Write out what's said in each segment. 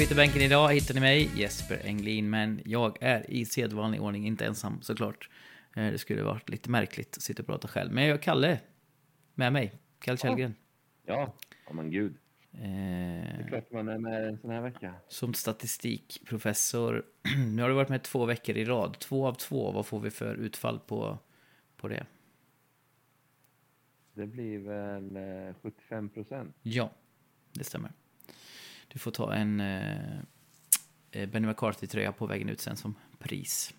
På avbytarbänken idag hittar ni mig, Jesper Englin, men jag är i sedvanlig ordning inte ensam såklart. Eh, Det skulle varit lite märkligt att sitta och prata själv, men jag har Kalle med mig, Kalle Källgren. Ja, ja men gud. Det är Eh, klart man är med en sån här vecka. som statistikprofessor, nu har du varit med två veckor i rad, två av två, vad får vi för utfall på, på det? Det blir väl eh, 75 procent. Ja, det stämmer. Du får ta en eh, eh, Benny McCarthy-tröja på vägen ut sen som pris.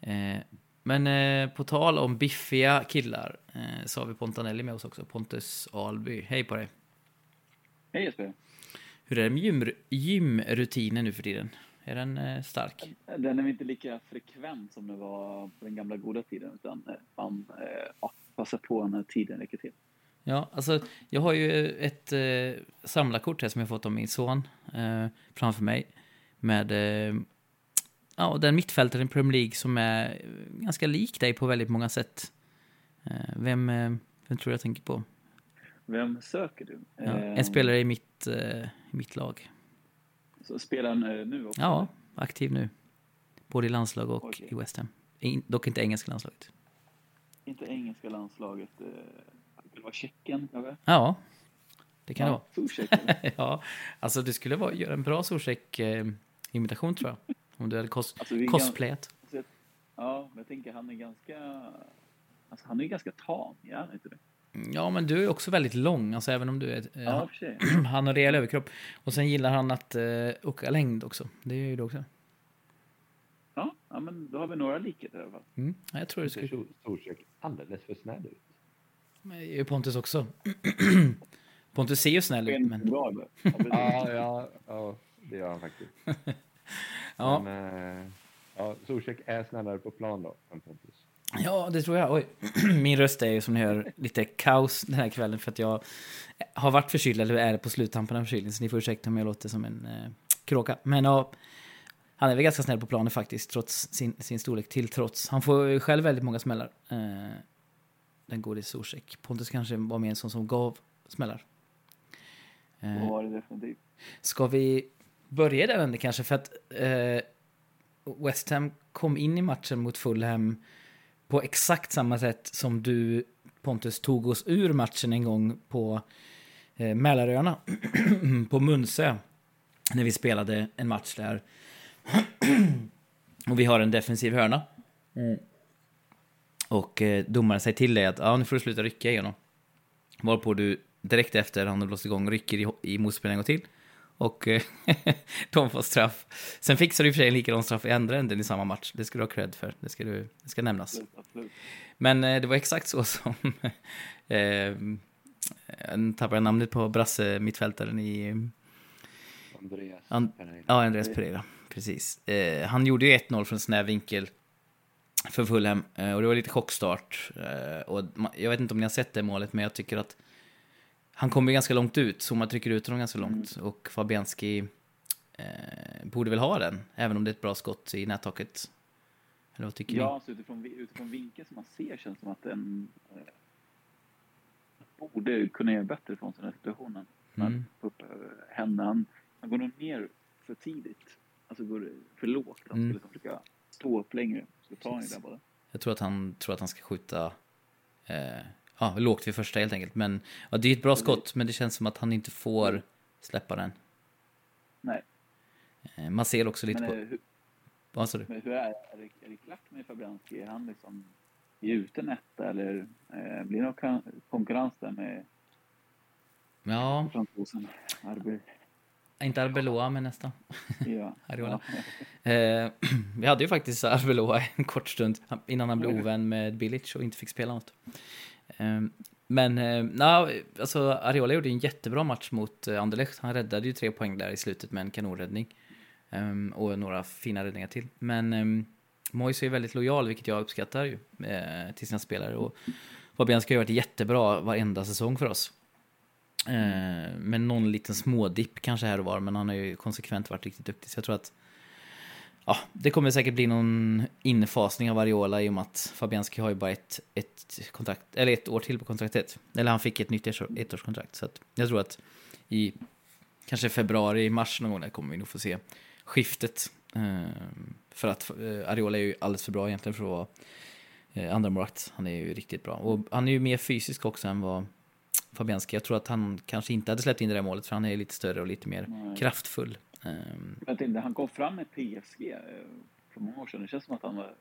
Eh, men eh, på tal om biffiga killar eh, så har vi Pontanelli med oss också, Pontus Alby. Hej på dig! Hej Jesper. Hur är det med gym, gymrutinen nu för tiden? Är den eh, stark? Den är inte lika frekvent som det var på den gamla goda tiden, utan eh, man eh, passar på när tiden räcker till. Ja, alltså jag har ju ett eh, samlarkort här som jag fått av min son eh, framför mig. Med eh, ja, den mittfältaren i Premier League som är eh, ganska lik dig på väldigt många sätt. Eh, vem, eh, vem tror jag tänker på? Vem söker du? Ja, Eh, en spelare i mitt, eh, i mitt lag. Så spelar han eh, nu också? Ja, aktiv nu. Både i landslag och Okej. i West Ham. In, dock inte engelska landslaget. Inte engelska landslaget. Eh, det var Tjeckien kanske? Ja, det kan det vara. Ja, alltså du skulle vara, göra en bra Zuzek-imitation tror jag. Om du hade kos Alltså, kan- cosplayat. Ja, men jag tänker han är ganska... Alltså han är ju ganska tam, är han inte det? Ja, men du är också väldigt lång, alltså även om du är... eh, Ja, för sig. han har rejäl överkropp. Och sen gillar han att uh, åka längd också. Det är ju du också. Ja, ja, men då har vi några likheter i alla fall. Mm. Ja, jag tror det skulle... Zuzek alldeles för snäll ut. Är ju Pontus också. Pontus ser ju snäll ut, En men... bra. Ja, ja, ja, det gör han faktiskt. Ja, Men, eh, ja, Zuzek är snällare på plan då än Pontus. ja, det tror jag. Oj. Min röst är ju som ni hör lite kaos den här kvällen för att jag har varit förkyld, eller är på sluttampen av förkylning, så ni får ursäkta om jag låter som en eh, kråka. Men ja, han är väl ganska snäll på planen faktiskt, trots sin, sin storlek till trots. Han får ju själv väldigt många smällar. Eh, den gode Zuzek. Pontus kanske var mer en sån som gav smällar. Eh, var det definitivt. Ska vi börja där änden kanske? För att eh, West Ham kom in i matchen mot Fulham på exakt samma sätt som du, Pontus, tog oss ur matchen en gång på eh, Mälaröarna, på Munsö, när vi spelade en match där. och vi har en defensiv hörna. Och eh, domaren säger till dig att ja, nu får du sluta rycka i honom. Varpå du direkt efter han har blåst igång rycker i, i motspelaren en gång till. Och eh, de får straff. Sen fixar du i och för sig en likadan straff i andra änden i samma match. Det ska du ha cred för. Det ska, du, det ska nämnas. Absolut. Men eh, det var exakt så som... eh, jag tappade namnet på brasse mittfältaren i... Andreas An- Pereira. Ja, Andreas Pereira. Precis. Eh, han gjorde ju 1-0 från snäv vinkel för Fulham. Eh, och det var lite chockstart. Eh, och jag vet inte om ni har sett det målet, men jag tycker att han kommer ganska långt ut. Zuma trycker ut honom ganska långt. Och Fabianski eh, borde väl ha den, även om det är ett bra skott i nättaket. Eller vad tycker Ja, så utifrån, vi- utifrån vinkeln som man ser känns det som att den eh, borde kunna göra bättre från sig den här situationen. ni? Mm. Upp över händerna. Han, han går nog ner för tidigt. Alltså går för lågt. Han Mm. skulle liksom försöka stå upp längre. Så tar han ju den bara. Jag tror att han tror att han ska skjuta eh, ja, lågt vid första helt enkelt. Men ja, det är ett bra skott, men det känns som att han inte får släppa den. Nej, Eh, man ser också lite men, på... hur, Vad sa du? men hur är, är, det, är det klart med Fabianski? Är han liksom gjuten etta eller eh, blir det någon konkurrens där med Ja, fransosen? Inte Arbeloa, men nästan. Ja. Ariola. Eh, vi hade ju faktiskt Arbeloa en kort stund innan han blev ovän med Bilic och inte fick spela något. Eh, men eh, na, alltså Ariola gjorde en jättebra match mot eh, Anderlecht. Han räddade ju tre poäng där i slutet med en kanonräddning. Eh, och några fina räddningar till. Men eh, Moise är väldigt lojal, vilket jag uppskattar ju, eh, till sina spelare. Och Fabianski har varit jättebra varenda säsong för oss. Eh, med någon liten smådipp kanske här och var, men han har ju konsekvent varit riktigt duktig. Så jag tror att ja, det kommer säkert bli någon infasning av Ariola i och med att Fabianski har ju bara ett, ett, kontrakt, eller ett år till på kontraktet. Eller han fick ett nytt ettårskontrakt. Så att jag tror att i kanske februari, mars någon gång där kommer vi nog få se skiftet. Eh, för att eh, Ariola är ju alldeles för bra egentligen för att vara andra målvakt. Han är ju riktigt bra. Och han är ju mer fysisk också än vad Fabianski. Jag tror att han kanske inte hade släppt in det där målet för han är lite större och lite mer Nej. kraftfull. Ehm, Jag tänkte, han kom fram med PSG eh, för många år sedan. Det känns som att han var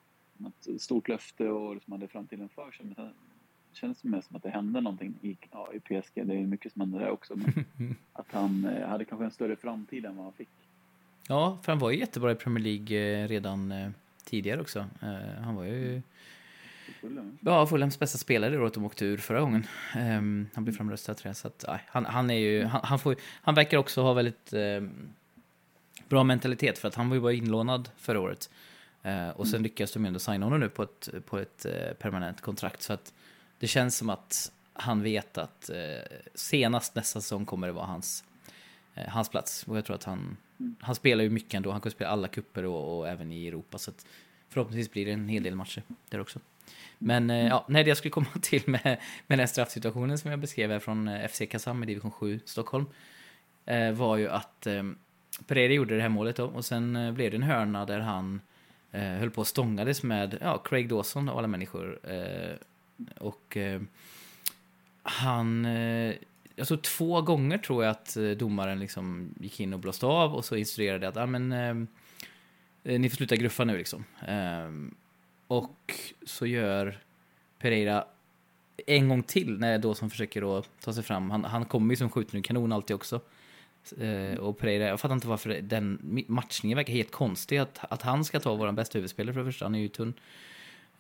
ett stort löfte och liksom hade framtiden för sig. Men sen känns det mer som att det hände någonting i, ja, i PSG. Det är mycket som händer där också. Men att han eh, hade kanske en större framtid än vad han fick. Ja, för han var ju jättebra i Premier League eh, redan tidigare också. Han var ju i Fulham. ja, Fulhams bästa spelare i året de åkte ur förra gången. Ehm, Han blev framröstad tror jag. Så att, nej, han, han är ju, han, han, får, han verkar också ha väldigt ehm, bra mentalitet för att han var ju bara inlånad förra året. Eh, och sen lyckas de ändå signa honom nu på ett, på ett eh, permanent kontrakt. Så att det känns som att han vet att eh, senast nästa säsong kommer det vara hans, hans plats. Och jag tror att han, han spelar ju mycket ändå. Han kommer spela alla kupper och, och även i Europa. Så att förhoppningsvis blir det en hel del matcher där också. Men mm. ja, nej, det jag skulle komma till med, med den straffsituationen som jag beskrev här från eh, FC Kazan i division 7 Stockholm eh, var ju att eh, Pereira gjorde det här målet då och sen eh, blev det en hörna där han eh, höll på och stångades med ja, Craig Dawson av alla människor. Eh, och eh, han... Eh, jag tror två gånger tror jag att eh, domaren liksom gick in och blåste av och så instruerade att ah, men, eh, ni får sluta gruffa nu liksom. Ehm, och så gör Pereira en gång till när Dawson försöker då ta sig fram. Han, han kommer ju som skjuten ur kanon alltid också. Eh, och Pereira, jag fattar inte varför den matchningen verkar helt konstig. Att, att han ska ta vår bästa huvudspelare för det första, han är ju tunn.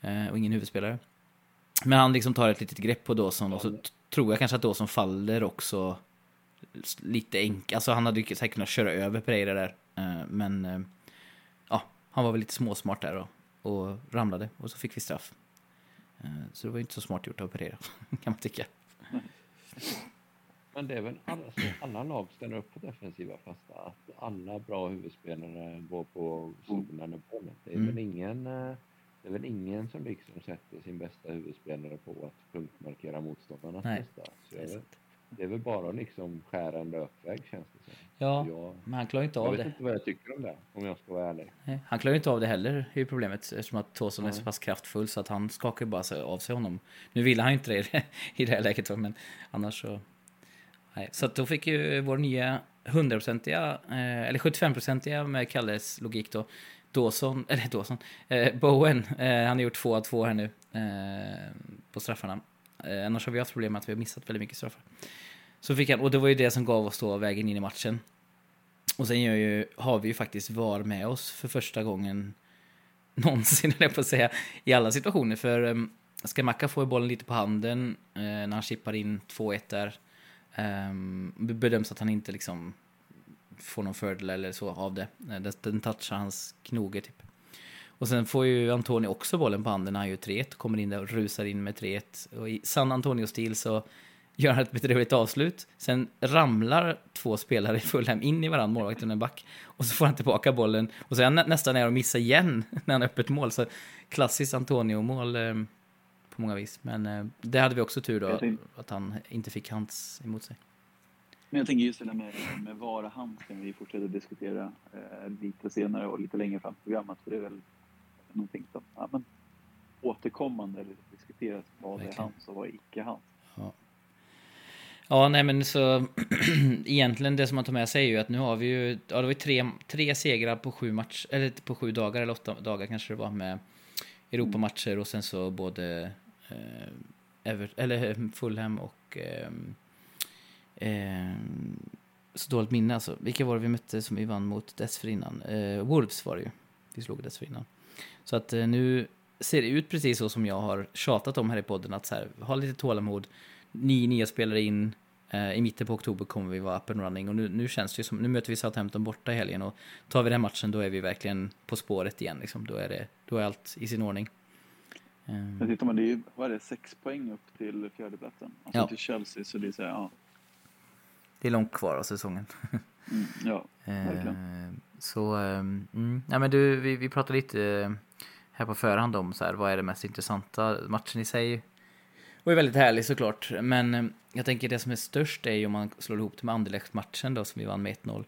Eh, och ingen huvudspelare. Men han liksom tar ett litet grepp på Dawson och så tror jag kanske att Dawson faller också lite enkelt. Alltså han hade ju säkert kunnat köra över Pereira där. Eh, men eh, ja, han var väl lite småsmart där och, och ramlade och så fick vi straff. Eh, så det var ju inte så smart gjort av Pereira, kan man tycka. Men det är väl alla, alla lag ställer upp på defensiva fasta. Att alla bra huvudspelare går på zonen och bollen. Det är Mm. väl ingen eh, det är väl ingen som liksom sätter sin bästa huvudspelare på att punktmarkera motståndarnas bästa. Så jag vet, det är väl bara liksom skära en löpväg känns det som. Ja, Jag, men han klarar inte jag av vet det. inte vad jag tycker om det, om jag ska vara ärlig. Nej, Han klarar inte av det heller, är ju problemet. Eftersom att Tåsson är så pass kraftfull så att han skakar bara av sig honom. Nu ville han ju inte det i det här läget, men annars så... Nej. Så att då fick ju vår nya 100-procentiga, eh, eller 75-procentiga med Kalles logik då, Dawson, eller Dawson, eh, Bowen, eh, han har gjort två av två här nu eh, på straffarna. Eh, annars har vi haft problem med att vi har missat väldigt mycket straffar. Så fick han, och det var ju det som gav oss då vägen in i matchen. Och sen ju, har vi ju faktiskt VAR med oss för första gången någonsin, höll jag på att säga, i alla situationer. För ehm, um, Skamacka får ju bollen lite på handen eh, när han chippar in 2-1 där. Um, bedöms att han inte liksom får någon fördel eller så av det. Eh, den, den touchar hans knoge typ. Och sen får ju Antonio också bollen på handen när han gör 3-1. Kommer in där och rusar in med 3-1. Och i sann Antonio-stil så gör han ett bedrövligt avslut. Sen ramlar två spelare i Fulham in i varandra, målvakten och en back. Och så får han tillbaka bollen. Och så är han nä- nästan nära att missa igen när han har öppet mål. Så klassiskt Antonio-mål eh, på många vis. Men eh, det hade vi också tur då, tänkte- att han inte fick hands emot sig. Men jag tänker just det där med, med vara handsken vi fortsätter diskutera eh, lite senare och lite längre fram i programmet. För det är väl någonting som ja, men, återkommande diskuteras. Vad är hands och vad är icke hands? Ja, nej men så egentligen det som man tar med sig är ju att nu har vi ju, ja det var ju tre, tre segrar på sju match, eller på sju dagar eller åtta dagar kanske det var med Europamatcher och sen så både eh, Ever, eller eh, Fulham och eh, eh, så dåligt minne alltså. Vilka var det vi mötte som vi vann mot dessförinnan? Eh, Wolves var det ju. Vi slog dessförinnan. Så att eh, nu ser det ut precis så som jag har tjatat om här i podden att så här, ha lite tålamod nio nya spelare in. Eh, I mitten på oktober kommer vi vara up and running och nu, nu känns det ju som, nu möter vi Southampton borta i helgen och tar vi den matchen då är vi verkligen på spåret igen liksom. Då är, det, då är allt i sin ordning. Men tittar man, det är ju, vad är det, sex poäng upp till fjärdeplatsen. Alltså Ja. till Chelsea, så det är så här, ja. det är långt kvar av säsongen. Mm, ja. Eh, Verkligen. Så, eh, mm, ja men du, vi, vi pratade lite eh, här på förhand om så här, vad är det mest intressanta matchen i sig. var ju väldigt härlig såklart. Men eh, jag tänker det som är störst är ju om man slår ihop det med Anderlecht-matchen då som vi vann med 1-0.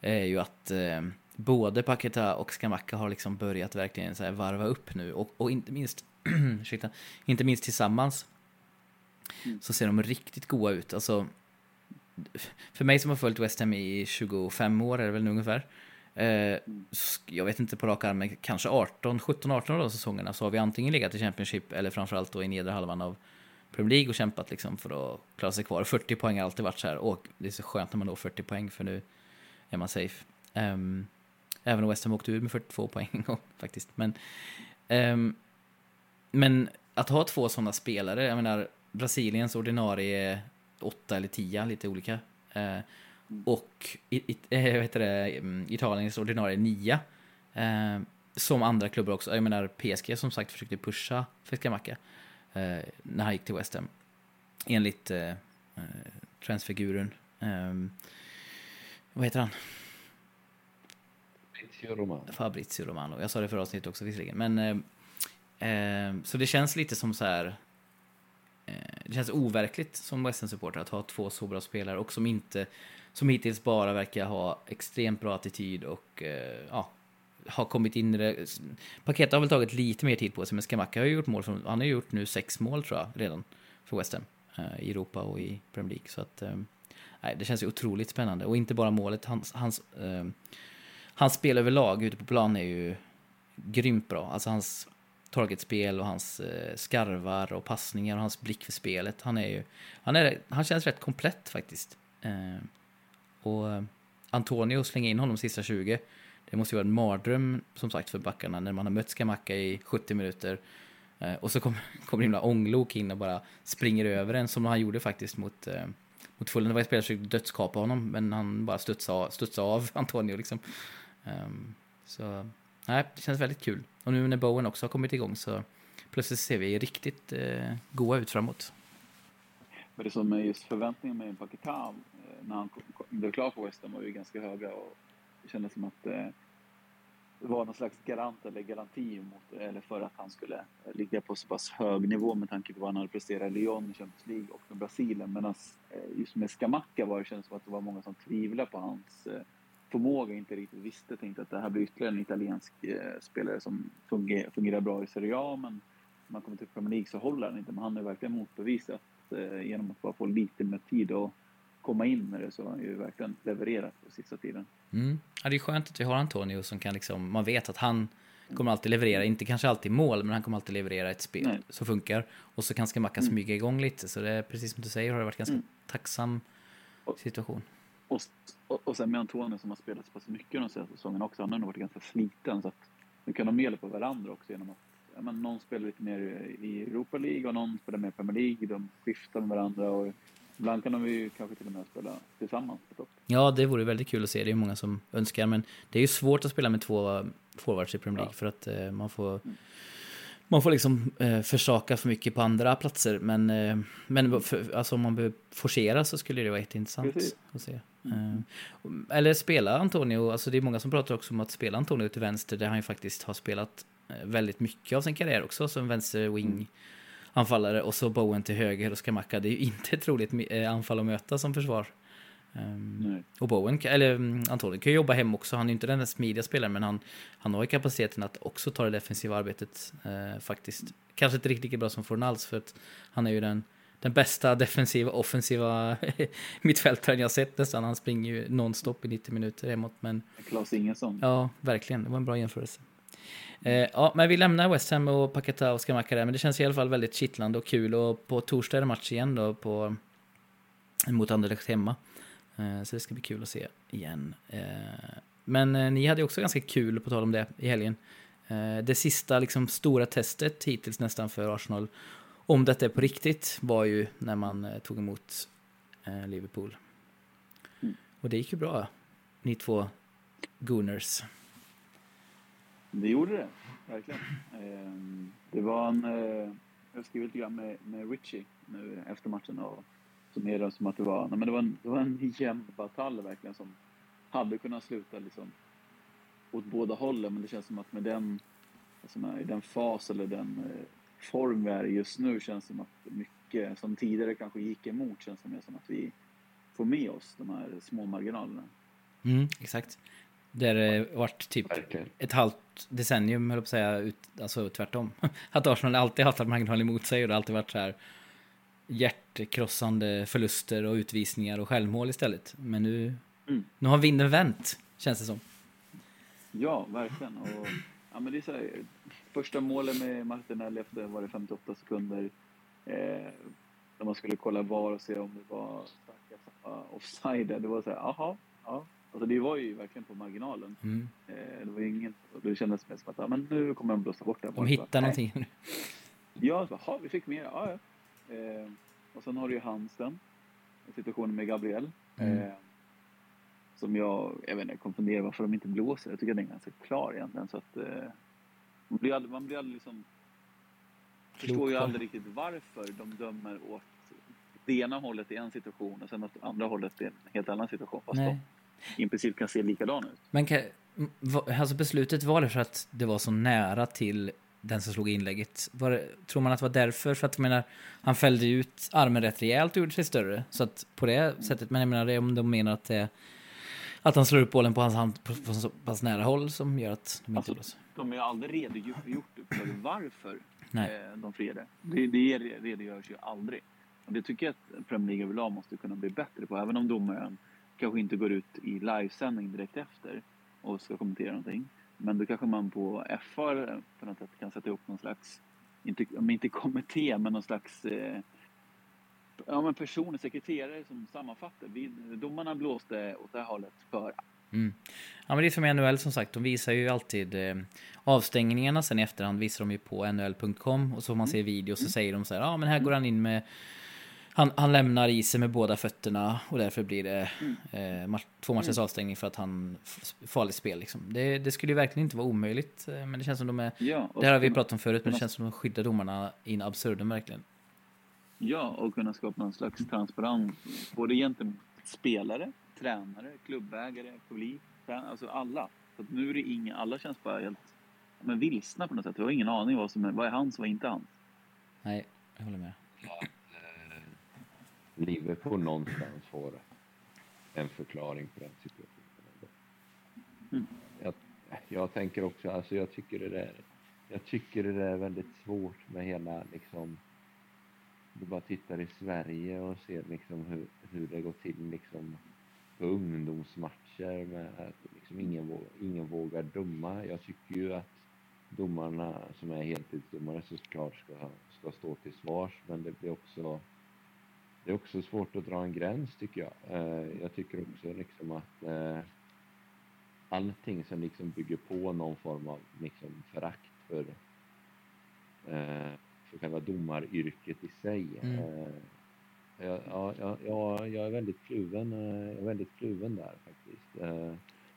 Är ju att eh, både Paketa och Skamacka har liksom börjat verkligen så här varva upp nu. Och, och inte minst, ursäkta, inte minst tillsammans. Så ser de riktigt goa ut. Alltså, för mig som har följt West Ham i 25 år är det väl nu ungefär. Eh, sk- jag vet inte på rak arm, men kanske 18, 17, 18 av de säsongerna så har vi antingen legat i Championship eller framförallt då i nedre halvan av Premier League och kämpat liksom för att klara sig kvar. 40 poäng har alltid varit så här, och det är så skönt när man når 40 poäng för nu är man safe. Ehm, även om West Ham åkte ut med 42 poäng en gång faktiskt. Men, ehm, men att ha två sådana spelare, jag menar Brasiliens ordinarie 8 eller 10, lite olika. Eh, och i, i, eh, det, mm, Italiens ordinarie 9. Eh, som andra klubbar också. Jag menar PSG som sagt försökte pusha Feskamacka eh, när han gick till West Ham. Enligt eh, eh, transfiguren. Eh, vad heter han? Fabrizio Romano. Fabrizio Romano. Jag sa det förra avsnittet också visserligen. Men, eh, eh, så det känns lite som så här... Det känns overkligt som West Ham-supporter att ha två så bra spelare och som inte... Som hittills bara verkar ha extremt bra attityd och eh, ja, har kommit in i det. Paketa har väl tagit lite mer tid på sig, men Skamacka har ju gjort mål. Från, han har ju gjort nu sex mål tror jag redan för West Ham. Eh, I Europa och i Premier League. Så att, eh, nej, det känns ju otroligt spännande. Och inte bara målet, hans, hans, eh, hans spel överlag ute på plan är ju grymt bra. Alltså hans targetspel och hans eh, skarvar och passningar och hans blick för spelet. Han är ju, han, är, han känns rätt komplett faktiskt. Eh, och eh, Antonio slänger in honom sista 20. Det måste ju vara en mardröm som sagt för backarna när man har mött Skamacka i 70 minuter. Eh, och så kommer kom himla ånglok in och bara springer över en som han gjorde faktiskt mot, eh, mot Fulham. Det var en spelare som försökte dödskapa honom men han bara studsade av, studsade av Antonio liksom. Ehm, så nej, det känns väldigt kul. Och nu när Bowen också har kommit igång så plötsligt ser vi riktigt eh, goa ut framåt. Men det som är just förväntningen med Paketa när han kom- kom- blev klar för West Ham var ju ganska höga och det kändes som att eh, det var någon slags garant eller garanti mot, eller för att han skulle ligga på så pass hög nivå med tanke på vad han hade presterat i Lyon i Champions League och med Brasilien. Medan eh, just med Skamacka var det kändes som att det var många som tvivlade på hans eh, förmåga, inte riktigt visste, tänkte att det här blir ytterligare en italiensk eh, spelare som fungerar, fungerar bra i Serie A men när man kommer till Premier League så håller han inte. Men han har verkligen motbevisat eh, genom att bara få lite mer tid och komma in med det så har han ju verkligen levererat på sista tiden. Mm. Ja, det är skönt att vi har Antonio som kan liksom, man vet att han kommer alltid leverera, inte kanske alltid mål, men han kommer alltid leverera ett spel Nej. som funkar. Och så kan Skamacka Mm. smyga igång lite, så det är precis som du säger har det varit ganska Mm. tacksam situation. Och, och, och sen med Antonio som har spelat så pass mycket de senaste säsongerna också, han har nog varit ganska sliten så att nu kan de hjälpa varandra också genom att ja, men någon spelar lite mer i Europa League och någon spelar mer Premier League. De skiftar med varandra och ibland kan de ju kanske till och med spela tillsammans topp. Ja, det vore väldigt kul att se, det är många som önskar, men det är ju svårt att spela med två forwards i Premier League Ja. för att eh, man får Mm. man får liksom eh, försaka för mycket på andra platser, men, eh, men för, alltså, om man behöver forcera så skulle det vara jätteintressant Precis. att se. Mm. Eh, eller spela Antonio, alltså det är många som pratar också om att spela Antonio till vänster, där han ju faktiskt har spelat eh, väldigt mycket av sin karriär också som vänster wing Mm. Anfallare och så Bowen till höger och Skamacka. Det är ju inte ett roligt eh, anfall att möta som försvar. Ehm, Nej. och Bowen, eller mm, Antonio kan ju jobba hem också. Han är ju inte den där smidiga spelaren, men han, han har ju kapaciteten att också ta det defensiva arbetet eh, faktiskt. Kanske inte riktigt lika bra som Fornals, för att han är ju den, den bästa defensiva, offensiva mittfältaren jag sett nästan. Han springer ju nonstop i 90 minuter hemåt, men Klas Ingesson. ja, verkligen. Det var en bra jämförelse. Eh, ja, men vi lämnar West Ham och Paketa och Skamacka där, men det känns i alla fall väldigt kittlande och kul. Och på torsdag är det match igen då på, mot Anderlecht hemma. Eh, så det ska bli kul att se igen. Eh, men eh, ni hade också ganska kul, på tal om det, i helgen. Eh, det sista liksom, stora testet hittills nästan för Arsenal, om detta är på riktigt, var ju när man eh, tog emot Liverpool. Mm. Och det gick ju bra, ni två Gooners. Det gjorde det, verkligen. Eh, det var en... Eh, jag har skrivit lite grann med, med Richie nu efter matchen och summerade som att det var, nej, men det var en, det var en jämn batalj verkligen som hade kunnat sluta liksom åt båda hållen men det känns som att med den, alltså med, den fas eller den eh, form vi är i just nu känns det som att mycket mycket som tidigare kanske gick emot känns det mer som att vi får med oss de här små marginalerna. Mm, exakt. Där det varit typ Verkligen. ett halvt decennium, höll jag på att säga, ut, alltså tvärtom. Att Arsenal alltid haft marginal emot sig och det har alltid varit så här hjärtkrossande förluster och utvisningar och självmål istället. Men nu, Mm. nu har vinden vänt, känns det som. Ja, verkligen. Och, ja, men det är så här, första målet med Martinelli efter var det 58 sekunder. Eh, när man skulle kolla VAR och se om det var offside. Det var så här, aha, ja. Alltså det var ju verkligen på marginalen. Mm. Eh, det var ingen, det kändes mer som att ja, men nu kommer de blåsa bort det. De hittar någonting. Ja, så, aha, vi fick mer. Ja, ja. Eh, och sen har du ju Hansen. Situationen med Gabriel. Mm. Eh, som jag, jag vet inte, jag kommer fundera varför de inte blåser. Jag tycker att den är ganska klar egentligen. Så att, eh, man blir aldrig, man blir aldrig liksom... Förstår ju aldrig riktigt varför de dömer åt det ena hållet i en situation och sen åt andra hållet i en helt annan situation. Fast Nej. I princip kan se likadana ut. Men kan, alltså beslutet var det för att det var så nära till den som slog inlägget? Det, tror man att det var därför? För att jag menar, han fällde ut armen rätt rejält och gjorde sig större. Så att på det sättet, men jag menar det om de menar att det att han slår upp bollen på hans hand på, på så pass nära håll som gör att de inte Alltså, blåser. De har ju aldrig redogjort för varför Nej. eh, de friade. Det, det redogörs ju aldrig. Och det tycker jag att Premier League överlag måste kunna bli bättre på. Även om domaren kanske inte går ut i livesändning direkt efter och ska kommentera någonting. Men då kanske man på FR på något sätt kan sätta ihop någon slags, inte, inte kommitté, men någon slags eh, ja, men personer, sekreterare som sammanfattar. Vi, domarna blåste åt det här hållet för Mm. Ja men det är som NHL som sagt, de visar ju alltid eh, avstängningarna sen i efterhand visar de ju på nhl.com och så får man se videos så säger de så här, ja men här går han in med han, han lämnar isen med båda fötterna och därför blir det eh, match, två matchers avstängning för att han farligt spel liksom. Det, det skulle ju verkligen inte vara omöjligt eh, men det känns som de är, Ja, och det här har vi pratat om förut men det känns som de skyddar domarna in absurdum verkligen. Ja, och kunna skapa någon slags transparens både gentemot spelare, tränare, klubbägare, publik, trä- alltså alla. Så att nu är det inga, alla känns bara helt ja, men vilsna på något sätt. Vi har ingen aning vad som är, vad är hans, vad är inte hans. Nej, jag håller med. Liverpool någonstans får en förklaring på den situationen. Mm. Jag, jag tänker också, alltså jag tycker det där, jag tycker det där är väldigt svårt med hela liksom, du bara tittar i Sverige och ser liksom hur, hur det går till liksom på ungdomsmatcher med att liksom ingen, vå- ingen vågar döma. Jag tycker ju att domarna som är heltidsdomare såklart ska, ska stå till svars men det blir också det är också svårt att dra en gräns tycker jag. Eh, jag tycker också liksom att eh, allting som liksom bygger på någon form av liksom förakt för, eh, för själva domaryrket i sig. Mm. Jag, ja, ja, ja, jag är väldigt kluven, jag är väldigt kluven där faktiskt.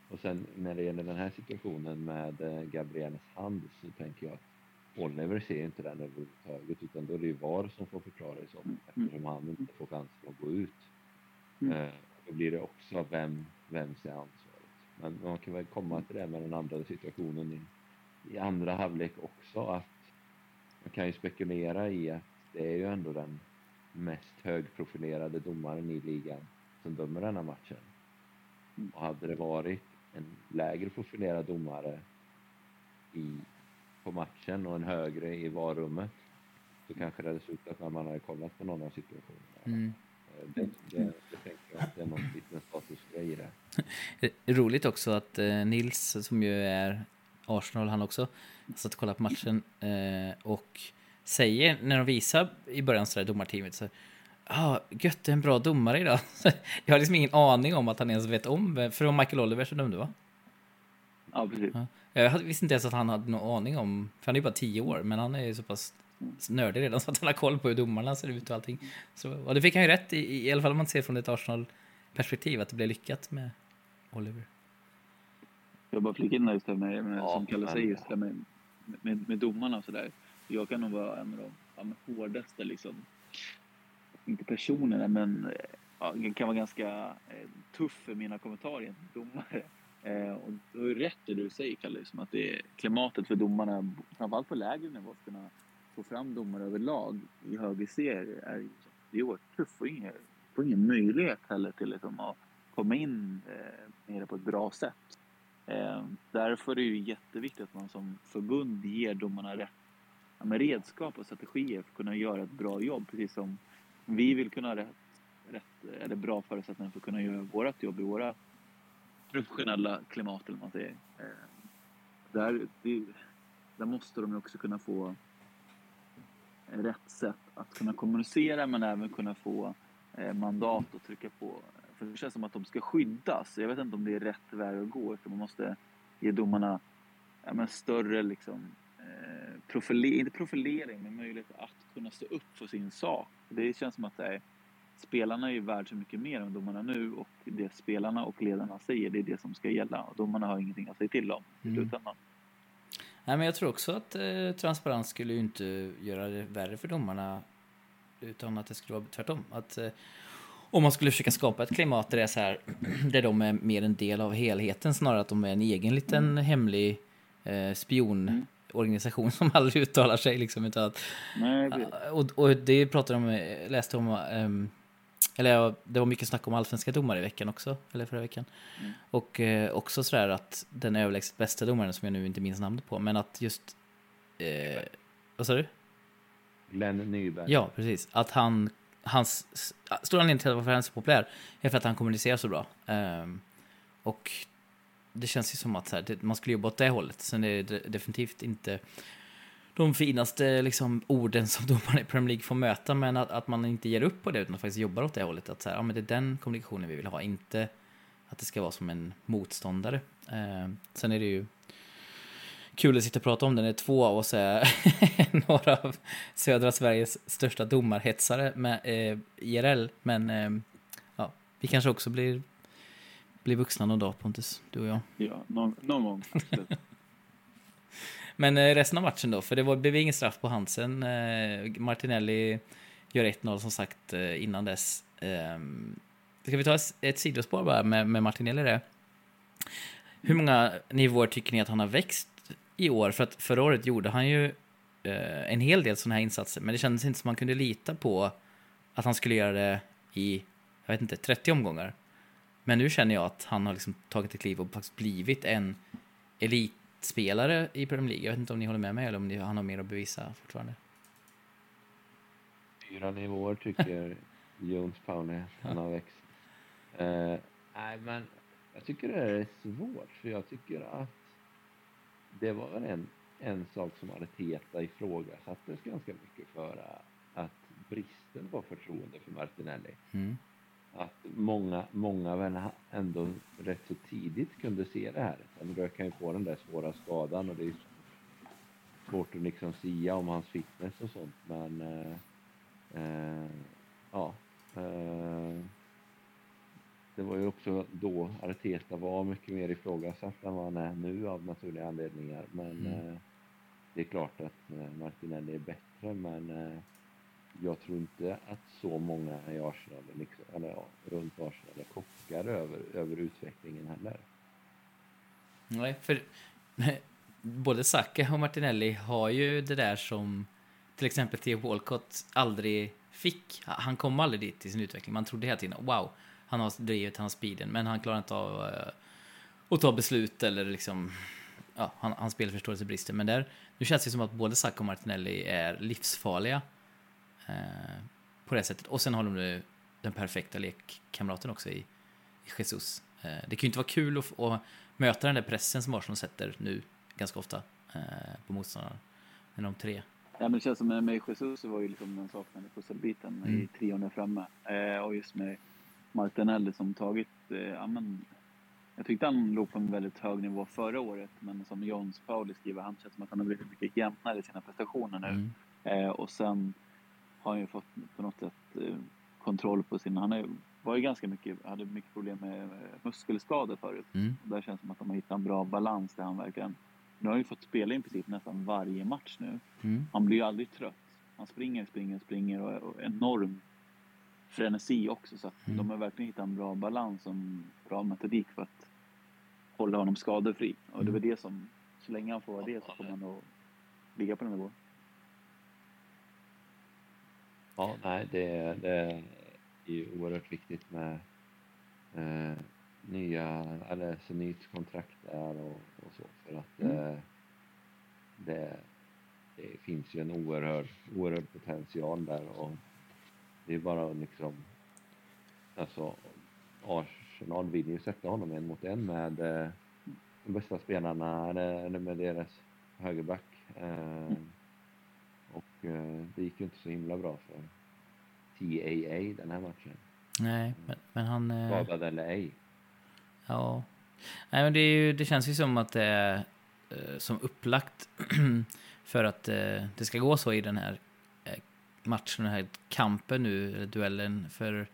Och sen när det gäller den här situationen med Gabrieles hand så tänker jag att Oliver ser inte den överhuvudtaget utan då är det ju VAR som får förklara i så Mm. eftersom han inte får chansen att gå ut. Mm. Eh, då blir det också vem, vem ser ansvaret. Men man kan väl komma till det med den andra situationen i, i andra halvlek också att man kan ju spekulera i att det är ju ändå den mest högprofilerade domaren i ligan som dömer denna matchen. Mm. Och hade det varit en lägre profilerad domare i, på matchen och en högre i varummet så kanske det hade slutat när man hade kollat på någon av situationerna. Mm. Eh, Det, det, det tänker jag att det är någon liten statusgrej i det. Roligt också att eh, Nils, som ju är Arsenal han också, satt och kollade på matchen eh, och säger när de visar i början sådär domarteamet så ah, gött, det är en bra domare idag. jag har liksom ingen aning om att han ens vet om, för det var Michael Oliver som dömde va? Ja, precis. Ja. Jag visste inte ens att han hade någon aning om, för han är ju bara tio år, men han är ju så pass nördig redan så att han har koll på hur domarna ser ut och allting. Så, och det fick han ju rätt i, i alla fall om man ser från ett Arsenal-perspektiv, att det blev lyckat med Oliver. Jag bara flika in där just det med, med Ja, som Kalle säger, just det med, med, med domarna och sådär. Jag kan nog vara en av de ja, hårdaste liksom, inte personerna, men eh, ja, kan vara ganska eh, tuff för mina kommentarer domare. Eh, och du har ju rätt det du säger Kalle, liksom, att det är klimatet för domarna, framförallt på lägre nivå, att kunna få fram domare överlag i högre serier är ju det är oerhört tufft och ingen, får ingen möjlighet heller till liksom att komma in eh, med det på ett bra sätt. Eh, därför är det ju jätteviktigt att man som förbund ger domarna rätt ja, med redskap och strategier för att kunna göra ett bra jobb. Precis som vi vill kunna ha rätt, rätt eller bra förutsättningar för att kunna göra vårt jobb i våra professionella klimat, eller man säger. Eh, där, det, där måste de också kunna få rätt sätt att kunna kommunicera men även kunna få eh, mandat att trycka på. För det känns som att de ska skyddas. Jag vet inte om det är rätt väg att gå. För man måste ge domarna ja, men större liksom, eh, profilering, inte profilering, men möjlighet att kunna stå upp för sin sak. Det känns som att det är, spelarna är ju värd så mycket mer än domarna nu och det spelarna och ledarna säger, det är det som ska gälla. Och domarna har ingenting att säga till om i Mm. slutändan. Nej, men jag tror också att eh, transparens skulle ju inte göra det värre för domarna. Utan att det skulle vara tvärtom. Att, eh, om man skulle försöka skapa ett klimat där det är så här, där de är mer en del av helheten snarare att de är en egen liten hemlig eh, spionorganisation som aldrig uttalar sig liksom. Utan att, Nej, det, och, och det pratade de läste om, ehm, eller ja, det var mycket snack om allsvenska domare i veckan också, eller förra veckan. Mm. Och eh, också sådär att den överlägset bästa domaren som jag nu inte minns namnet på, men att just, eh, vad sa du? Glenn Nyberg. Ja, precis. Att han, hans, s- stora anledningen till varför han är så populär är för att han kommunicerar så bra. Ehm, och det känns ju som att så här, det, man skulle jobba åt det hållet. Sen är det definitivt inte de finaste liksom, orden som domarna i Premier League får möta, men att, att man inte ger upp på det utan faktiskt jobbar åt det hållet. Att så här, ja, men det är den kommunikationen vi vill ha, inte att det ska vara som en motståndare. Ehm, sen är det ju kul att sitta och prata om det när två av oss är några av södra Sveriges största domarhetsare med eh, IRL. Men eh, ja, vi kanske också blir, blir vuxna någon dag Pontus, du och jag. ja, någon, någon gång. Men eh, resten av matchen då, för det var, blev ingen straff på Hansen. Eh, Martinelli gör 1-0 som sagt eh, innan dess. Ehm, ska vi ta ett, sidospår bara med, med Martinelli där? Hur många nivåer tycker ni att han har växt i år? För att förra året gjorde han ju en hel del sådana här insatser, men det kändes inte som man kunde lita på att han skulle göra det i, jag vet inte, 30 omgångar. Men nu känner jag att han har liksom tagit ett kliv och faktiskt blivit en elit elitspelare i Premier League. Jag vet inte om ni håller med mig eller om ni, han har mer att bevisa fortfarande. Fyra nivåer tycker Jones Powney han har växt. Eh, nej, men jag tycker det är svårt, för jag tycker att det var väl en, en sak som Arteta ifrågasattes ganska mycket för att bristen på förtroende för Martinelli. Mm. Att många, många väl ändå rätt så tidigt kunde se det här. Han röker ju på den där svåra skadan och det är svårt att liksom sia om hans fitness och sånt, men eh, eh, ja. Eh, det var ju också då Arteta var mycket mer ifrågasatt än vad han är nu av naturliga anledningar. Men Mm. eh, det är klart att eh, Martinelli är bättre, men eh, jag tror inte att så många i Arsenal, liksom, eller ja, runt Arsenal, är chockade över, över utvecklingen heller. Nej, för både Saka och Martinelli har ju det där som till exempel Theo Walcott aldrig fick. Han kom aldrig dit i sin utveckling. Man trodde hela tiden, wow, han har drivet, han har speeden, men han klarar inte av eh, att ta beslut eller liksom, ja, han, hans spelförståelse brister. Men där, nu känns det som att både Saka och Martinelli är livsfarliga på det sättet. Och sen har de den perfekta lekkamraten också i, Jesus. Eh, det kan ju inte vara kul att, att möta den där pressen som Arsenal sätter nu ganska ofta eh, på motståndarna. Men de tre. Ja, men det känns som med, Jesus så var ju liksom den saknade pusselbiten Mm. i trion där framme. Eh, och just med Martinelli som tagit, eh, ja men jag tyckte han låg på en väldigt hög nivå förra året, men som Jons Pauli skriver, han känns som att han har blivit mycket jämnare i sina prestationer nu. Mm. Eh, och sen har han ju fått på något sätt eh, kontroll på sin... Han är, var ju ganska mycket, hade mycket problem med eh, muskelskador förut. Mm. Där känns det som att de har hittat en bra balans där han verkligen... Nu har han ju fått spela i princip nästan varje match nu. Mm. Han blir ju aldrig trött. Han springer, springer, springer och, och enorm frenesi också. Så att Mm. de har verkligen hittat en bra balans och en bra metodik för att hålla honom skadefri. Och det är väl det som, så länge han får vara det så kommer han att ligga på den nivån. Ja, nej, det, det är ju oerhört viktigt med eh, nya, eller så nytt kontrakt där och, och så för att Mm. eh, det, det finns ju en oerhörd, oerhörd potential där och det är bara liksom, alltså Arsenal vill ju sätta honom en mot en med eh, de bästa spelarna, eller med deras högerback. Eh, eh, det gick ju inte så himla bra för TAA den här matchen. Nej, men, men han... eh, Skadad eller ej. Ja. Nej, men det, ju, det känns ju som att det är eh, som upplagt för att eh, det ska gå så i den här eh, matchen, den här kampen nu, eller duellen. För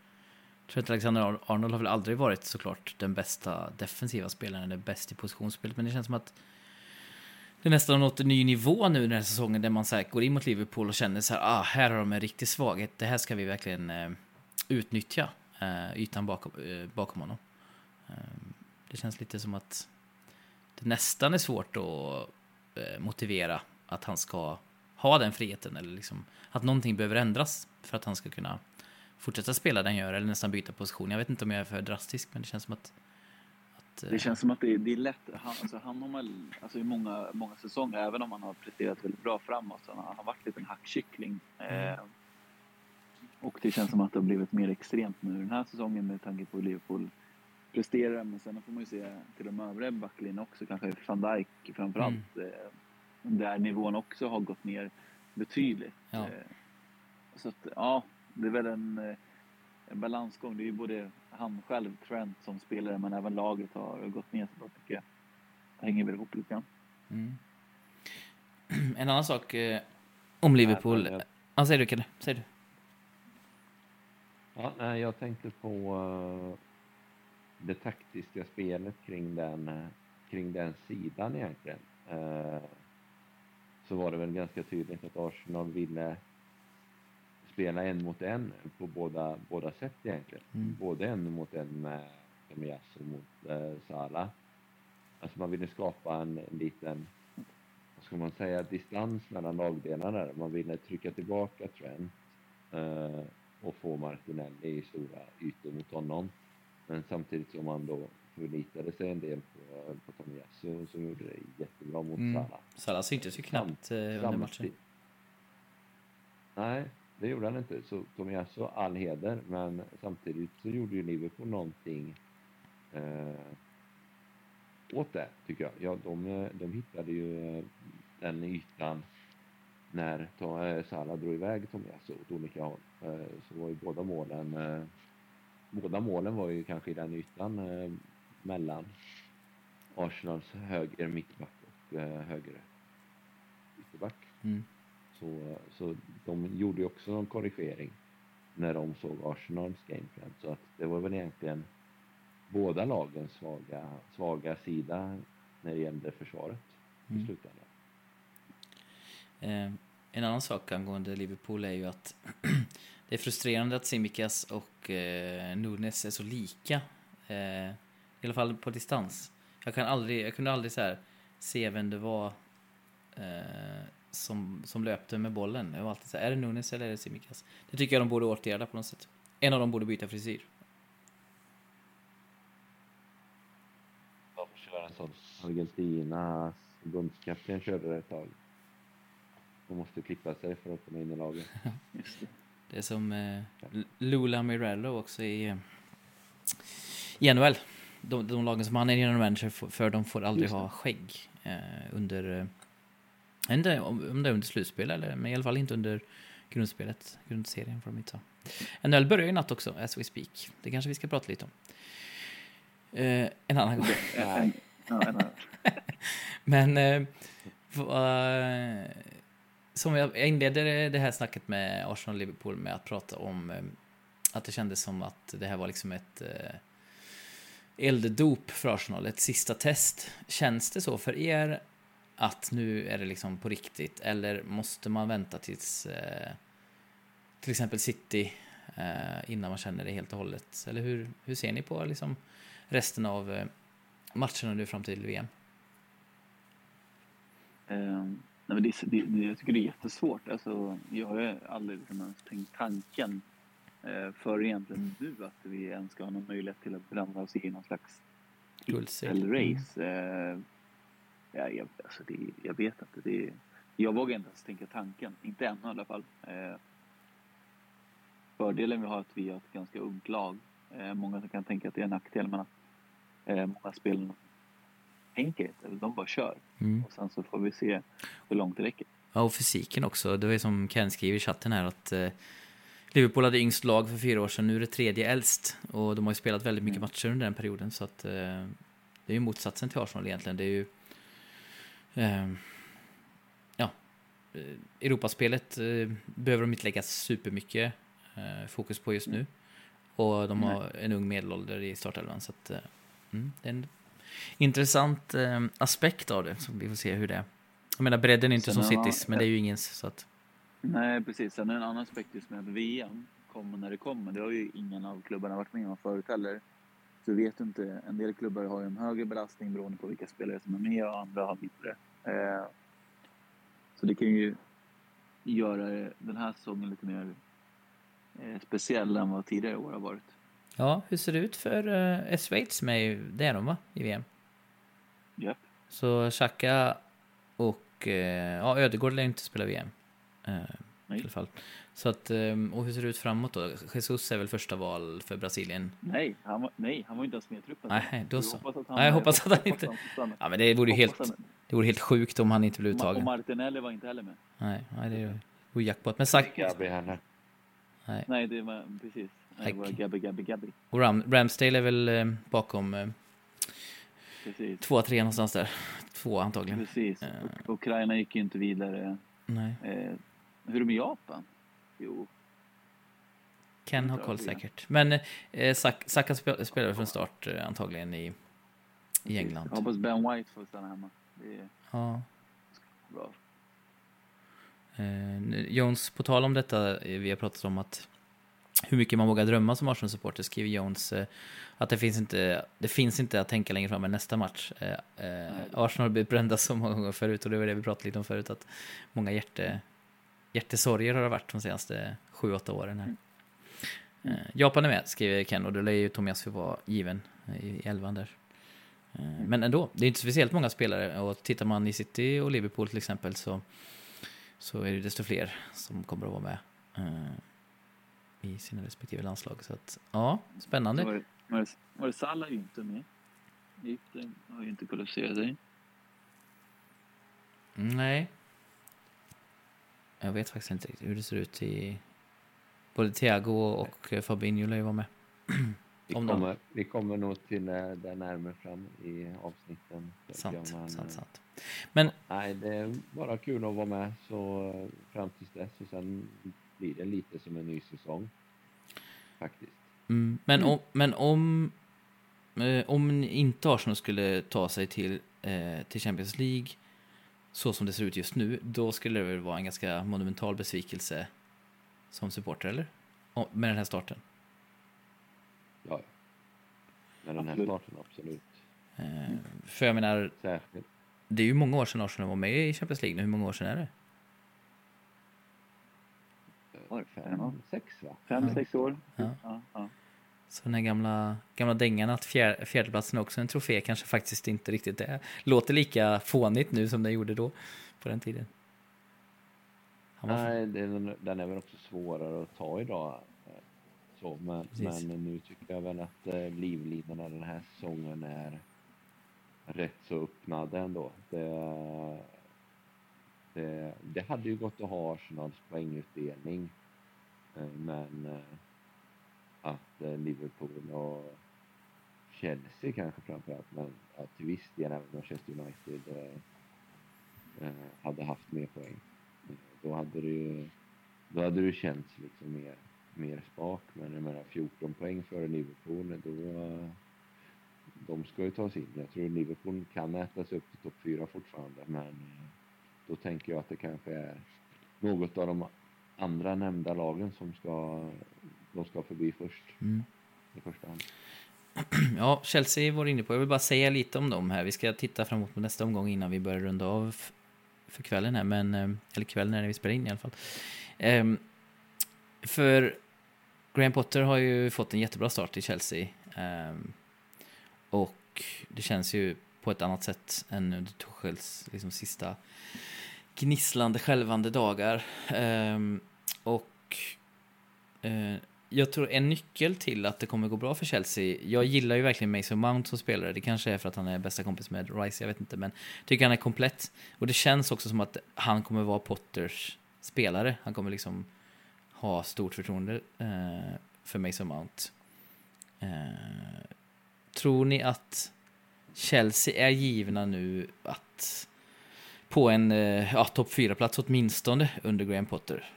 Trent Alexander-Arnold har väl aldrig varit såklart den bästa defensiva spelaren, eller bäst i positionsspelet, men det känns som att det nästan nått en ny nivå nu den här säsongen där man så här går in mot Liverpool och känner så här, ah, här har de en riktig svaghet, det här ska vi verkligen eh, utnyttja, eh, ytan bakom, eh, bakom honom. Eh, det känns lite som att det nästan är svårt att eh, motivera att han ska ha den friheten eller liksom att någonting behöver ändras för att han ska kunna fortsätta spela den gör eller nästan byta position. Jag vet inte om jag är för drastisk men det känns som att att eh, Det känns som att det är, det är lätt. Han, alltså, han har väl, alltså, i många, många säsonger, även om han har presterat väldigt bra framåt, så han har varit lite en hackkyckling. Eh, och det känns som att det har blivit mer extremt nu den här säsongen med tanke på hur Liverpool presterar. Men sen får man ju se till de övriga backlinjen också, kanske van Dijk framförallt. Eh, där nivån också har gått ner betydligt. Ja. Eh, så att, ja, det är väl en, eh, en balansgång. Det är ju både han själv, Trent, som spelare, men även laget har gått ner så pass mycket. Det hänger väl ihop lite grann. Mm. En annan sak eh, om Liverpool. Nej, jag- Ja, säg du Kalle. Säg du. Ja, nej, jag tänkte på eh, det taktiska spelet kring den, eh, kring den sidan egentligen. Eh, så var det väl ganska tydligt att Arsenal ville spela en mot en på båda, båda sätt egentligen. Mm. Både en mot en med Tomiyasu mot eh, Salah. Alltså man ville skapa en, en liten, vad ska man säga, distans mellan lagdelarna. Man ville trycka tillbaka Trent eh, och få Martinelli i stora ytor mot honom. Men samtidigt som man då förlitade sig en del på, på Tomiyasu som gjorde det jättebra mot Mm. Salah. Salah syntes ju knappt eh, under matchen. Nej, det gjorde han inte. Så Tomiyasu, all heder, men samtidigt så gjorde ju Liverpool någonting eh, åt det, tycker jag. Ja, de, eh, de hittade ju eh, den ytan när eh, Salah drog iväg Tomiyasu åt olika håll. Eh, så var ju båda målen, eh, båda målen var ju kanske i den ytan eh, mellan Arsenals höger mittback och eh, höger ytterback. Mm. Så, så de gjorde ju också en korrigering när de såg Arsenals gameplan. Så att det var väl egentligen båda lagens svaga, svaga sida när det gällde försvaret i Mm. slutändan. Eh, en annan sak angående Liverpool är ju att det är frustrerande att Simikas och eh, Nunes är så lika. Eh, I alla fall på distans. Jag, kan aldrig, jag kunde aldrig så här, se vem det var eh, som, som löpte med bollen. Jag var alltid så här, är det Nunes eller är det Simikas? Det tycker jag de borde åtgärda på något sätt. En av dem borde byta frisyr. De kör en sån Argentinas förbundskapten körde det ett tag. De måste klippa sig för att komma in i laget. Det. Är som eh, Lula Mirello också i, eh, i NHL. De, de lagen som han är general manager för, för de får aldrig ha skägg eh, under... Eh, jag vet inte om, det är under slutspel eller, men i alla fall inte under grundspelet. Grundserien får de inte ha. NHL börjar ju natt också, as we speak. Det kanske vi ska prata lite om. Eh, en annan gång. Men eh, vad- som jag inledde det här snacket med Arsenal och Liverpool med att prata om eh, att det kändes som att det här var liksom ett eh, elddop för Arsenal, ett sista test. Känns det så för er att nu är det liksom på riktigt eller måste man vänta tills eh, till exempel City eh, innan man känner det helt och hållet? Eller hur, hur ser ni på liksom resten av eh, matcherna nu fram till VM? Ehm, Nej, men det, det, det, jag tycker det är jättesvårt. Alltså, jag har ju aldrig liksom ens tänkt tanken eh, för egentligen nu att vi ens ska ha någon möjlighet till att blanda oss i någon slags titelrace. Eh, ja, jag, alltså det, jag vet inte. Det, jag vågar inte ens tänka tanken. Inte än i alla fall. Eh, fördelen vi har är att vi har ett ganska ungt lag. Eh, många kan tänka att det är en nackdel, men att eh, många spelarna tänker inte. De bara kör. Mm. Och sen så får vi se hur långt det räcker. Ja, och fysiken också. Det var ju som Ken skriver i chatten här att eh, Liverpool hade yngst lag för fyra år sedan, nu är det tredje äldst. Och de har ju spelat väldigt mycket Mm. matcher under den perioden, så att eh, det är ju motsatsen till Arsenal egentligen. Det är ju... Eh, ja, eh, Europaspelet eh, behöver de inte lägga supermycket eh, fokus på just nu. Och de har en ung medelålder i startelvan, så att... Mm, det är en intressant aspekt av det, så vi får se hur det är. Jag menar, bredden är inte Sen som Citys, men det är ju ingens, så att... Nej, precis. Sen en annan aspekt just med att VM kommer när det kommer. Det har ju ingen av klubbarna varit med om förut heller. Så vi vet inte. En del klubbar har ju en högre belastning beroende på vilka spelare som är med och andra har mindre. Eh, så det kan ju göra den här säsongen lite mer eh, speciell än vad tidigare år har varit. Ja, hur ser det ut för är Schweiz med? i- Det de va? I VM? Japp. Så Xhaka och uh, ja, Ödegård lär inte spela VM. I Nej. alla fall. Så att, um, och hur ser det ut framåt då? Jesus är väl första val för Brasilien? Nej, han var, nej, han var inte ens med i truppen. Nej, då så. hoppas att han- Nej, jag hoppas att han inte-. Ja, men det vore ju helt, han- det vore helt sjukt om han inte blev Och uttagen. Martinelli var inte heller med. Nej, nej, det vore jackpot. Men Sak Gabi heller. nej. Nej, det var precis. Nej, Det var. Gabby, Gabby, Gabby. Och Ram, Ramsdale är väl eh, bakom uh, Precis. tvåa, trea någonstans där. Två antagligen. Precis. Eh. Och Ukraina gick ju inte vidare. Nej. Eh, hur är det med Japan? Jo, Ken har koll säkert. Men eh, Sak- Saka spe- spelar från start eh, antagligen i, i England. jag hoppas Ben White får stanna hemma. Det Ja. bra. Eh, Jones, på tal om detta, eh, vi har pratat om att hur mycket man vågar drömma som Arsenal-supporter, skriver Jones eh, att det finns, inte, det finns inte att tänka längre fram än nästa match. Eh, eh, Arsenal har blivit brända så många gånger förut och det var det vi pratade lite om förut, att många hjärte, hjärtesorger har det varit de senaste sju, åtta åren här. Eh, Japan är med, skriver Ken, och då lär ju Tomiyasu vara given eh, i elvan där. Eh, Men ändå, det är inte speciellt många spelare och tittar man i City och Liverpool till exempel så, så är det desto fler som kommer att vara med eh, i sina respektive landslag. Så att, ja, spännande. var, det, var, var det Salah inte med? Egypten har ju inte kvalificerat sig. Nej. Jag vet faktiskt inte riktigt hur det ser ut i... Både Thiago och Fabinho lär ju vara med. Vi Om de- kommer, vi kommer nog till det där närmare fram i avsnitten. Sant, men, sant, eh, sant. Men Nej, det är bara kul att vara med så eh, fram tills dess och sen blir det lite som en ny säsong. Faktiskt. Mm, men Mm. om, men om, eh, om inte Arsenal skulle ta sig till, eh, till Champions League så som det ser ut just nu, då skulle det väl vara en ganska monumental besvikelse som supporter, eller? Med den här starten. Ja. Med den här Absolut. starten, absolut. Eh, för jag menar, Särskilt. det är ju många år sedan Arsenal var med i Champions League nu. Hur många år sedan är det? Var det Fem, sex va? Fem, Ja. sex år? Ja. Ja, ja. Så den här gamla, gamla dängan att fjär, fjärdeplatsen är också en trofé kanske faktiskt inte riktigt är. Låter lika fånigt nu som den gjorde då, på den tiden. Nej, den, den är väl också svårare att ta idag. Så, men, men nu tycker jag väl att eh, livlinorna den här säsongen är rätt så öppnade ändå. Det, det, det hade ju gått att ha Arsenals poängutdelning. eh, Men eh, att Liverpool och Chelsea kanske framförallt, men ja, till viss del även Manchester United hade haft mer poäng. Då hade det ju då hade det känts liksom mer, mer spak. Men jag menar 14 poäng före Liverpool, då, de ska ju ta sig in. Jag tror Liverpool kan äta sig upp till topp 4 fortfarande, men eh, då tänker jag att det kanske är något av de andra nämnda lagen som ska, de ska förbi först Mm. i första hand. Ja, Chelsea var inne på. Jag vill bara säga lite om dem här. Vi ska titta framåt på nästa omgång innan vi börjar runda av för kvällen här, men, eh, eller kvällen när vi spelar in i alla fall. Ehm, för Graham Potter har ju fått en jättebra start i Chelsea. Ehm, och det känns ju på ett annat sätt än under Tuchels liksom, sista gnisslande, skälvande dagar. Ehm, och eh, jag tror en nyckel till att det kommer gå bra för Chelsea, jag gillar ju verkligen Mason Mount som spelare, det kanske är för att han är bästa kompis med Rice, jag vet inte, men jag tycker han är komplett. Och det känns också som att han kommer vara Potters spelare, han kommer liksom ha stort förtroende eh, för Mason Mount. Eh, tror ni att Chelsea är givna nu att på en eh, ja, topp 4-plats åtminstone under Graham Potter.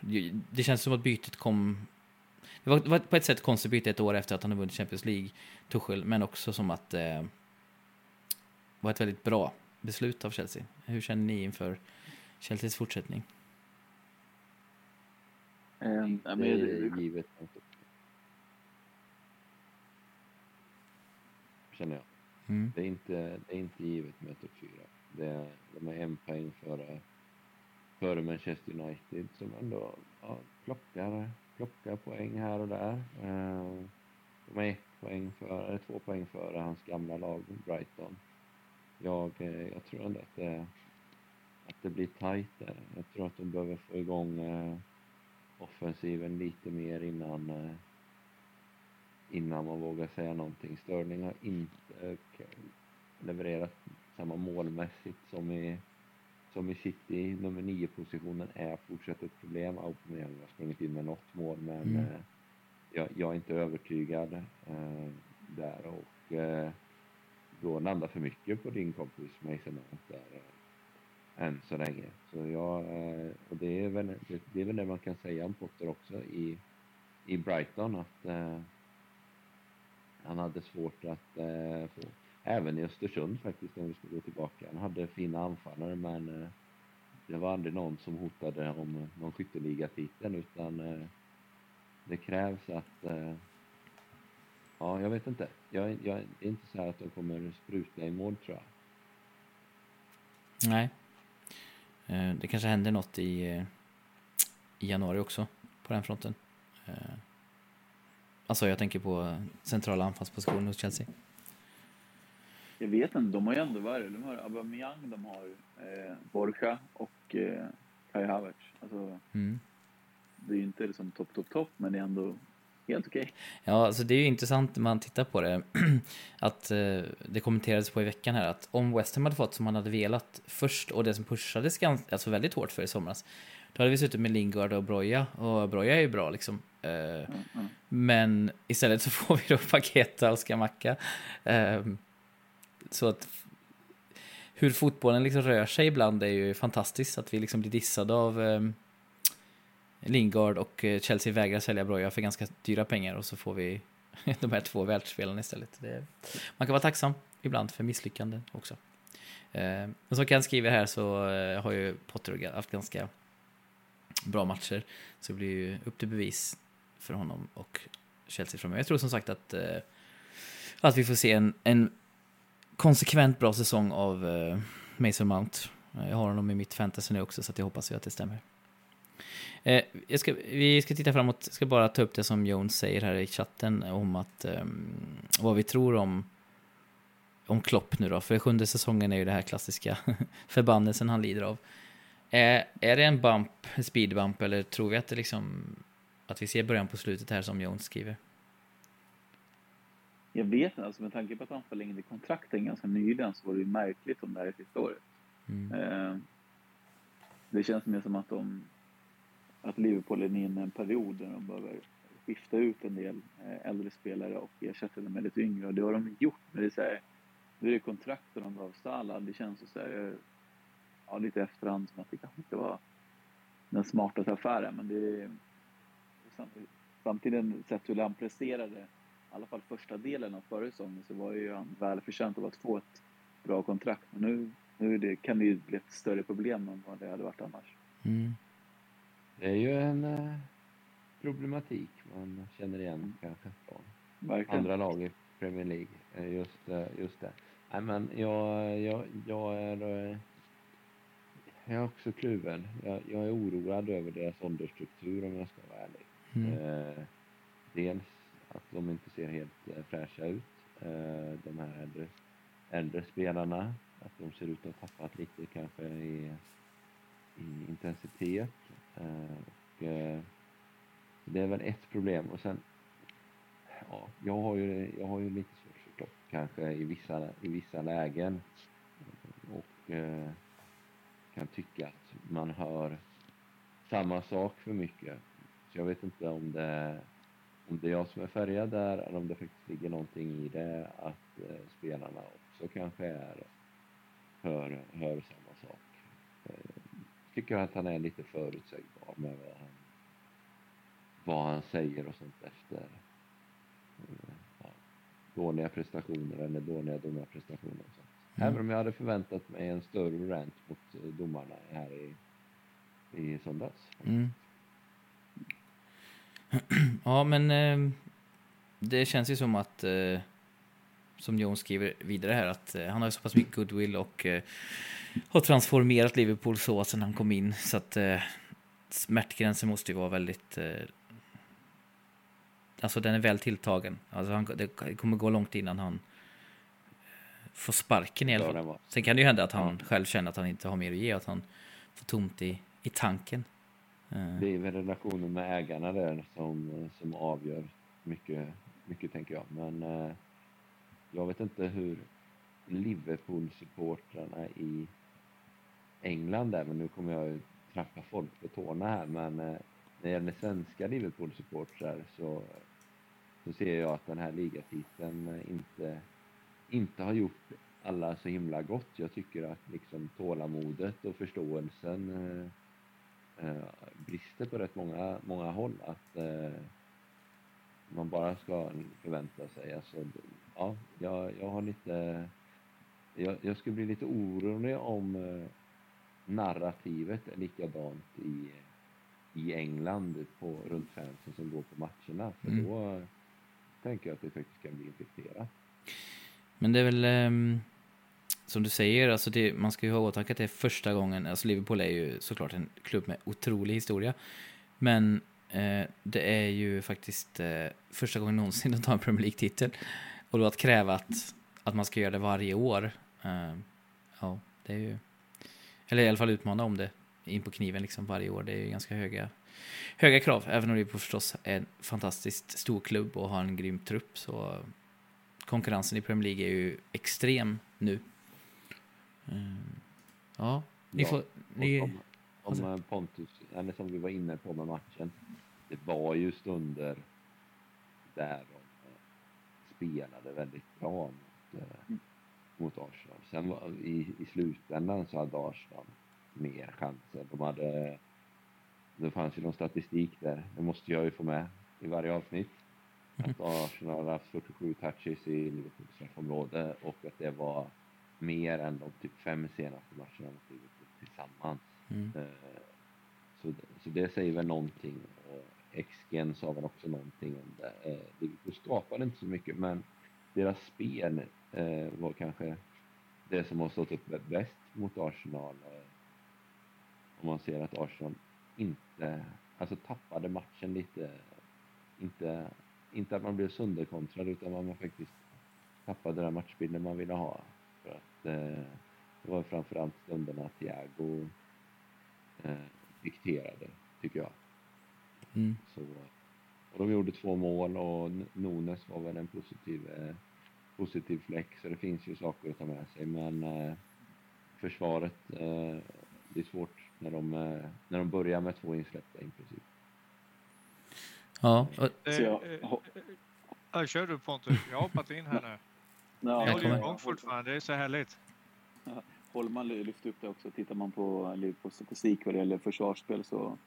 Det känns som att bytet kom... Det var, det var på ett sätt konstigt byte ett år efter att han har vunnit Champions League, Tuchel, men också som att det eh, var ett väldigt bra beslut av Chelsea. Hur känner ni inför Chelseas fortsättning? Um, det är givet. Känner jag. Mm. Det, är inte, det är inte givet med topp 4. Det, de är en poäng före, före Manchester United som ändå ja, plockar, plockar poäng här och där. Eh, de är ett poäng före, två poäng före hans gamla lag Brighton. Jag, eh, jag tror ändå att det, att det blir tajt där. Jag tror att de behöver få igång eh, offensiven lite mer innan innan man vågar säga någonting. Sterling har inte levererat samma målmässigt som i, som i City. Nummer nio positionen är fortsatt ett problem. Aubameyang har sprungit in med något mål men mm. eh, jag, jag, är inte övertygad eh, där och eh, då landar för mycket på din kompis Mason Mount där eh, än så länge. Så jag, eh, och det är, väl, det, det, är väl det man kan säga om Potter också i, i Brighton att eh, han hade svårt att eh, få även i Östersund faktiskt, om vi ska gå tillbaka. Han hade fina anfallare, men eh, det var aldrig någon som hotade om någon skytteligatiteln, utan eh, det krävs att... Eh, ja, jag vet inte. Jag, jag, det är inte så här att de kommer spruta i mål, tror jag. Nej. Det kanske händer något i, i januari också, på den fronten. Alltså, jag tänker på centrala anfallspositionen hos Chelsea. Jag vet inte, de har ju ändå varit De har Aubameyang, de har eh, Borja och eh, Kai Havertz. Alltså, mm. Det är ju inte liksom topp, topp, topp, men det är ändå helt okej. Okay. Ja, alltså det är ju intressant när man tittar på det. att eh, det kommenterades på i veckan här att om West Ham hade fått som han hade velat först och det som pushades ganska, alltså väldigt hårt för i somras. Då hade vi suttit med Lingard och Broja och Broja är ju bra liksom. Eh, mm, mm. Men istället så får vi då Paketa och Skamacka. Eh, så att hur fotbollen liksom rör sig ibland är ju fantastiskt. Att vi liksom blir dissade av eh, Lingard och eh, Chelsea vägrar sälja Broja för ganska dyra pengar och så får vi de här två världsspelarna istället. Det, man kan vara tacksam ibland för misslyckanden också. Eh, men som Ken skriver här så eh, har ju Potter haft ganska bra matcher. Så det blir ju upp till bevis för honom och Chelsea framöver. Jag tror som sagt att, eh, att vi får se en, en konsekvent bra säsong av eh, Mason Mount. Jag har honom i mitt fantasy nu också, så jag hoppas ju att det stämmer. Eh, ska, vi ska titta framåt, jag ska bara ta upp det som Jones säger här i chatten om att um, vad vi tror om om Klopp nu då, för sjunde säsongen är ju det här klassiska förbannelsen han lider av. Eh, är det en bump, speed bump, eller tror vi att det liksom att vi ser början på slutet här som Jones skriver? Jag vet inte, alltså med tanke på att han förlängde kontrakten ganska nyligen så var det ju märkligt om det här är sista året. Mm. Eh, det känns mer som att de att Liverpool är inne i en period där de behöver skifta ut en del eh, äldre spelare och ersätta dem med lite yngre och det har de gjort. Men det är så här, nu är det kontrakten de gav Salah, det känns så här, eh, ja lite efterhand som att det kanske inte var den smartaste affären men det är samtidigt sett hur han presterade i alla fall första delen av förra säsongen så var ju han välförtjänt av att få ett bra kontrakt. Men nu, nu det, kan det ju bli ett större problem än vad det hade varit annars. Mm. Det är ju en eh, problematik man känner igen kanske från Verkligen. andra lag i Premier League. Eh, just, eh, just det. Nej, men jag, jag, jag är... Jag är också kluven. Jag, jag är oroad över deras åldersstruktur om jag ska vara ärlig. Mm. Dels att de inte ser helt fräscha ut, de här äldre, äldre spelarna. Att de ser ut att ha tappat lite kanske i, i intensitet. Eh, och, eh, det är väl ett problem. Och sen, ja, jag har ju, jag har ju lite svårt för Klopp kanske i vissa, i vissa lägen. Och eh, kan tycka att man hör samma sak för mycket. Så jag vet inte om det, om det är jag som är färgad där eller om det faktiskt ligger någonting i det att eh, spelarna också kanske är, hör, hör samma tycker att han är lite förutsägbar med vad han, vad han säger och sånt efter eh, ja, dåliga prestationer eller dåliga domarprestationer. Och sånt. Mm. Även om jag hade förväntat mig en större rant mot eh, domarna här i, i söndags. Mm. Ja, men eh, det känns ju som att, eh, som Jon skriver vidare här, att eh, han har så pass mycket goodwill och eh, har transformerat Liverpool så sen han kom in. Så att eh, smärtgränsen måste ju vara väldigt... Eh, alltså den är väl tilltagen. Alltså han, det kommer gå långt innan han eh, får sparken i alla Ja, fall. Sen kan det ju hända att han själv känner att han inte har mer att ge, att han får tomt i, i tanken. Eh, Det är väl relationen med ägarna där som, som avgör mycket, mycket tänker jag. Men eh, jag vet inte hur Liverpool-supportrarna i England där, men nu kommer jag ju trampa folk på tårna här, men eh, när det gäller svenska Liverpool-supportrar så, så ser jag att den här ligatiteln eh, inte, inte har gjort alla så himla gott. Jag tycker att liksom tålamodet och förståelsen eh, eh, brister på rätt många, många håll. Att eh, man bara ska förvänta sig. Alltså, ja, jag, jag har lite... Jag, jag skulle bli lite orolig om eh, narrativet är likadant i, i England på, runt fansen som går på matcherna. För Mm. då tänker jag att det faktiskt kan bli infekterat. Men det är väl ehm, som du säger, alltså det, man ska ju ha i åtanke att det är första gången, alltså Liverpool är ju såklart en klubb med otrolig historia, men eh, det är ju faktiskt eh, första gången någonsin de tar en Premier League-titel. Och då att kräva att, att man ska göra det varje år, eh, ja, det är ju, eller i alla fall utmana om det in på kniven liksom varje år, det är ju ganska höga, höga krav, även om förstås är en fantastiskt stor klubb och har en grym trupp så konkurrensen i Premier League är ju extrem nu. Mm. Ja, ni Ja, får... Ni, Om, om eh, Pontus, eller som vi var inne på med matchen, det var ju stunder där de eh, spelade väldigt bra mot, eh, mot Arsenal. Sen var, i, i slutändan så hade Arsenal mer chanser. De hade, det fanns ju någon statistik där, det måste jag ju få med i varje avsnitt. Att Arsenal hade haft 47 touches i Liverpools straffområde och att det var mer än de typ fem senaste matcherna mot Liverpool tillsammans. mm, Eh, Så, så det säger väl någonting. Och XG'n sa väl också någonting om det. Eh, Liverpool skapade inte så mycket men deras spel eh, var kanske det som har stått upp bäst mot Arsenal. Eh, om man ser att Arsenal inte, alltså tappade matchen lite. Inte, inte att man blev sönderkontrad utan att man faktiskt tappade den matchbilden man ville ha. För att eh, det var framförallt stunderna Thiago eh, dikterade, tycker jag. mm, Så, och de gjorde två mål och Nunes var väl en positiv, eh, positiv fläck, så det finns ju saker att ta med sig. Men eh, försvaret, eh, det är svårt när de, eh, när de börjar med två insläppta i princip. ja, och, Så jag, Eh, kör du Pontus, jag har hoppat in här nu. ja, Jag håller igång fortfarande, det är så härligt. Holman lyfte upp det också. Tittar man på Liverpools statistik vad det gäller försvarsspel så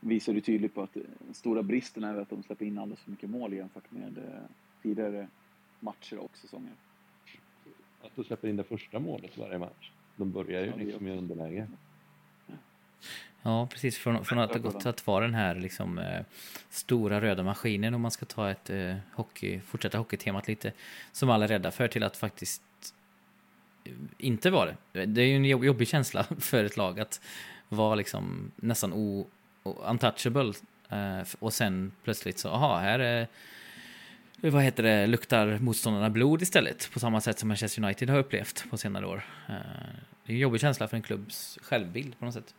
visar det tydligt på att stora bristen är att de släpper in alldeles för mycket mål jämfört med eh, tidigare matcher och säsonger. Att de släpper in det första målet varje match. De börjar ju Ja, liksom i underläge. ja, precis. Från, från att ha gått att vara den här liksom, eh, stora röda maskinen, om man ska ta ett eh, hockey, fortsätta hockeytemat lite, som alla är rädda för, till att faktiskt inte vara det. Det är ju en jobb- jobbig känsla för ett lag att vara liksom nästan o, o, untouchable eh, och sen plötsligt så, aha, här är vad heter det, luktar motståndarna blod istället på samma sätt som Manchester United har upplevt på senare år. Eh, det är en jobbig känsla för en klubbs självbild på något sätt.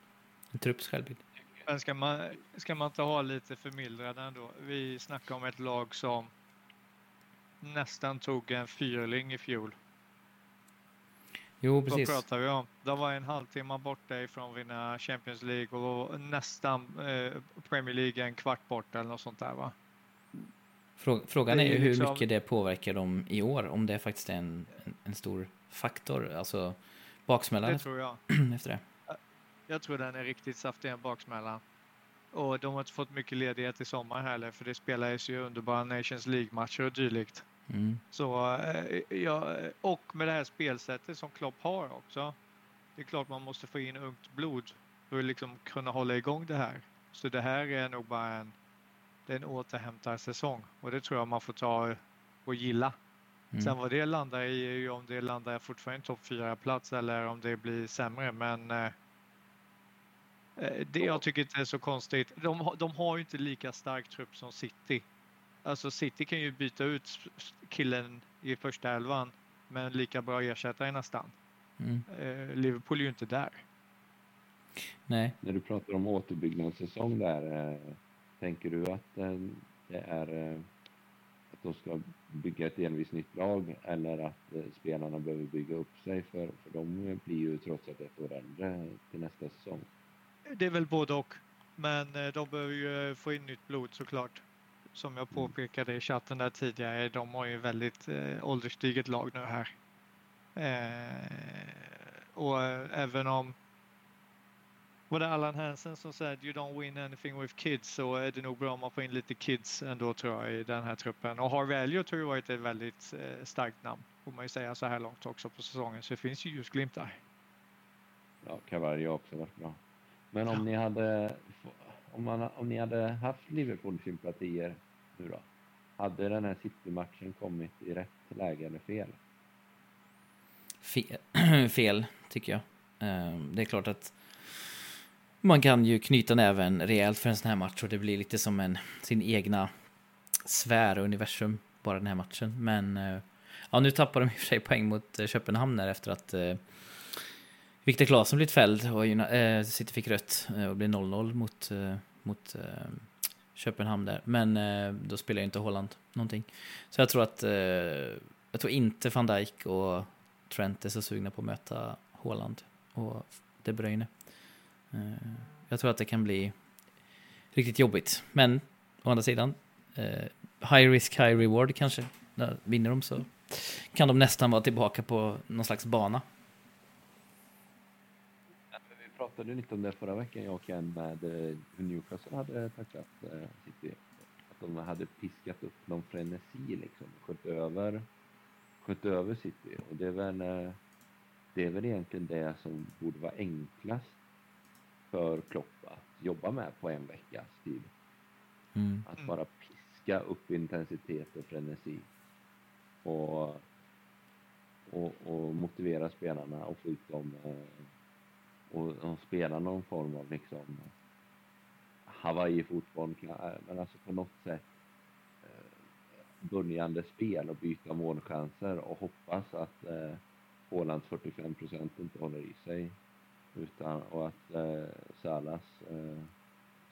En trupps självbild. Men ska man, ska man inte ha lite förmildrande ändå? Vi snackar om ett lag som nästan tog en fyrling i fjol. Jo, Vad precis. pratar vi om? De var en halvtimme borta ifrån att vinna Champions League och nästan eh, Premier League en kvart bort eller något sånt där va? Frå- Frågan är ju hur liksom- mycket det påverkar dem i år, om det faktiskt är en, en, en stor faktor, alltså baksmällan Det tror jag. efter det. Jag tror den är riktigt saftig en baksmällan. Och de har inte fått mycket ledighet i sommar heller för det spelades ju underbara Nations League-matcher och dylikt. Mm. Så eh, ja, och med det här spelsättet som Klopp har också. Det är klart man måste få in ungt blod för att liksom kunna hålla igång det här. Så det här är nog bara en, det är en återhämtarsäsong och det tror jag man får ta och gilla. Mm. Sen vad det landar i är ju om det landar fortfarande i topp 4-plats eller om det blir sämre. Men eh, eh, det jag tycker inte är så konstigt. De, har- de har ju inte lika stark trupp som City. Alltså City kan ju byta ut killen i första elvan men lika bra ersättare nästan. Mm. Eh, Liverpool är ju inte där. Nej, När du pratar om återbyggnadsäsong där, eh, tänker du att eh, det är eh, att de ska bygga ett delvis nytt lag eller att eh, spelarna behöver bygga upp sig för, för de blir ju trots allt ett år äldre till nästa säsong. Det är väl både och. Men de behöver ju få in nytt blod såklart. Som jag påpekade i chatten där tidigare, de har ju väldigt eh, ålderstiget lag nu här. Eh, och även om var det Allan Hansen som sa att you don't win anything with kids så är det nog bra om man får in lite kids ändå tror jag i den här truppen. Och Harvey Elliot har ju varit ett väldigt eh, starkt namn får man ju säga så här långt också på säsongen. Så det finns ju ljusglimtar. Ja, Cavalli har också varit bra. Men om Ja. ni hade om, man, om ni hade haft Liverpool-sympatier nu då? Hade den här City-matchen kommit i rätt läge eller fel? fel, fel tycker jag. Eh, Det är klart att man kan ju knyta näven rejält för en sån här match och det blir lite som en, sin egna sfär och universum, bara den här matchen. Men eh, ja, nu tappar de i och för sig poäng mot eh, Köpenhamn där efter att eh, Viktor Claesson blivit fälld och eh, City fick rött eh, och blev 0-0 mot, eh, mot eh, Köpenhamn där. Men eh, då spelar ju inte Holland någonting. Så jag tror att eh, jag tror inte van Dijk och Trent är så sugna på att möta Haaland och De Bruyne. Eh, jag tror att det kan bli riktigt jobbigt. Men å andra sidan, eh, high risk, high reward kanske. Vinner de så kan de nästan vara tillbaka på någon slags bana. Vi pratade lite om det förra veckan, jag och Ken, med eh, hur Newcastle hade tacklat City. Att de hade piskat upp någon frenesi liksom, sköt över, över City. Och det är väl, det är väl egentligen det som borde vara enklast för Klopp att jobba med på en veckas tid. Mm. Att Mm. bara piska upp intensitet och frenesi. Och, och, och motivera spelarna och få ut dem eh, och, och spela någon form av liksom Hawaii-fotboll, kan- men alltså på något sätt eh, börjande spel och byta målchanser och hoppas att eh, Ålands 45 procent inte håller i sig utan och att eh, Salas eh,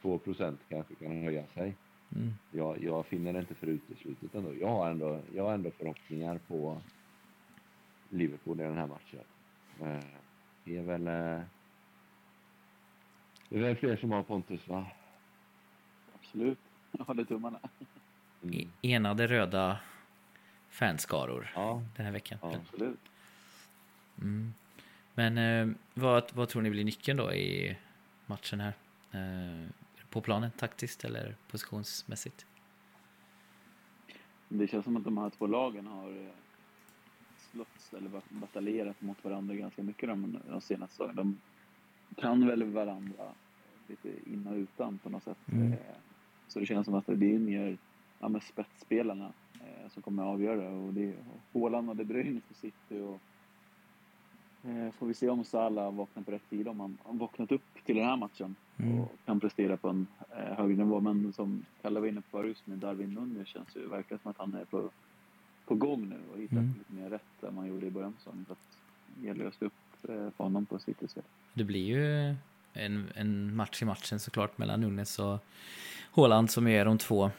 2 procent kanske kan höja sig. Mm. Jag, jag finner det inte för uteslutet ändå. Jag har ändå, jag har ändå förhoppningar på Liverpool i den här matchen. Eh, Det är väl... eh, Det är väl fler som har Pontus, va? Absolut. Jag håller tummarna. Mm. E- Enade röda fanskaror Ja, den här veckan. ja. Absolut. Mm. Men eh, vad, vad tror ni blir nyckeln då i matchen här? Eh, på planen, taktiskt eller positionsmässigt? Det känns som att de här två lagen har eh, slåss eller bat- bataljerat mot varandra ganska mycket de, de senaste åren. De kan väl varandra lite in och utan på något sätt. Mm. Eh, Så det känns som att det är mer ja, spetsspelarna eh, som kommer att avgöra. Och det är Haaland och De Bruyne för City och får vi se om Salah vaknar på rätt sida, om han har vaknat upp till den här matchen Mm. och kan prestera på en eh, högre nivå. Men som Kalle var inne på förut med Darwin Nunez känns ju verkligen som att han är på, på gång nu och hittat Mm. lite mer rätt än man gjorde i början av säsongen. Så att det gäller att stå upp eh, för honom på Citys del. Det blir ju en, en match i matchen såklart mellan Nunes och Haaland som är de två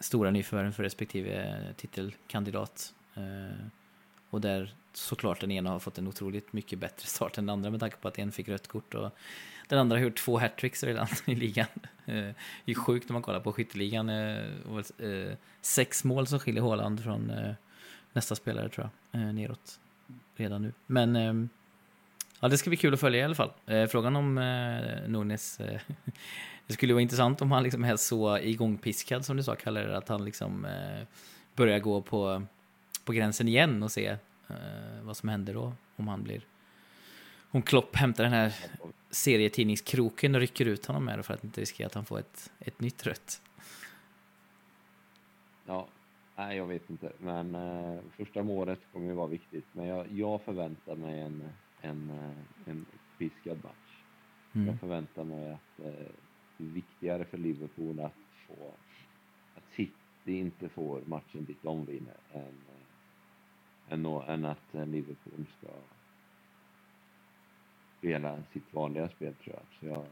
stora nyförvärven för respektive titelkandidat. Eh, och där såklart den ena har fått en otroligt mycket bättre start än den andra med tanke på att en fick rött kort och den andra har gjort två hattricks redan i ligan. Eh, det är sjukt när man kollar på skytteligan. Eh, eh, sex mål som skiljer Haaland från nästa spelare tror jag, neråt redan nu. Men Ja, det ska bli kul att följa i alla fall. Frågan om Nunes... Det skulle vara intressant om han liksom är så igångpiskad som du sa, Kalle, att han liksom börjar gå på, på gränsen igen och se vad som händer då. Om han blir... Om Klopp hämtar den här serietidningskroken och rycker ut honom med det för att inte riskera att han får ett, ett nytt rött. Ja, nej jag vet inte. Men eh, första målet kommer ju vara viktigt. Men jag, jag förväntar mig en, en, eh, en piskad match. Mm. Jag förväntar mig att eh, det är viktigare för Liverpool att få att City inte får matchen dit de vinner än, eh, än, än att eh, Liverpool ska spela sitt vanliga spel tror jag. Så jag,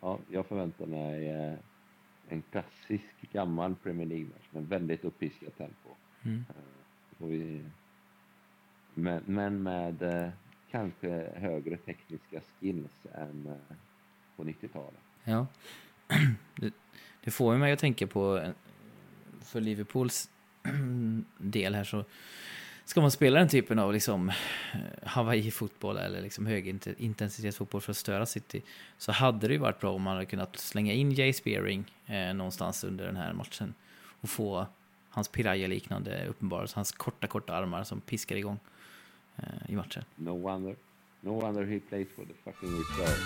ja, jag förväntar mig eh, en klassisk gammal Premier League-match med väldigt uppiskat tempo. Mm. Eh, får vi, men, men med kanske högre tekniska skills än på 90-talet. Ja. Det, det får ju mig att tänka på, för Liverpools del här så ska man spela den typen av liksom eh, Hawaii-fotboll eller liksom högintensitetsfotboll för att störa City så hade det ju varit bra om man hade kunnat slänga in Jay Spearing eh, någonstans under den här matchen och få hans Piraya-liknande uppenbarelse, hans korta, korta armar som piskar igång eh, i matchen. No wonder. No wonder he plays for the fucking reserve.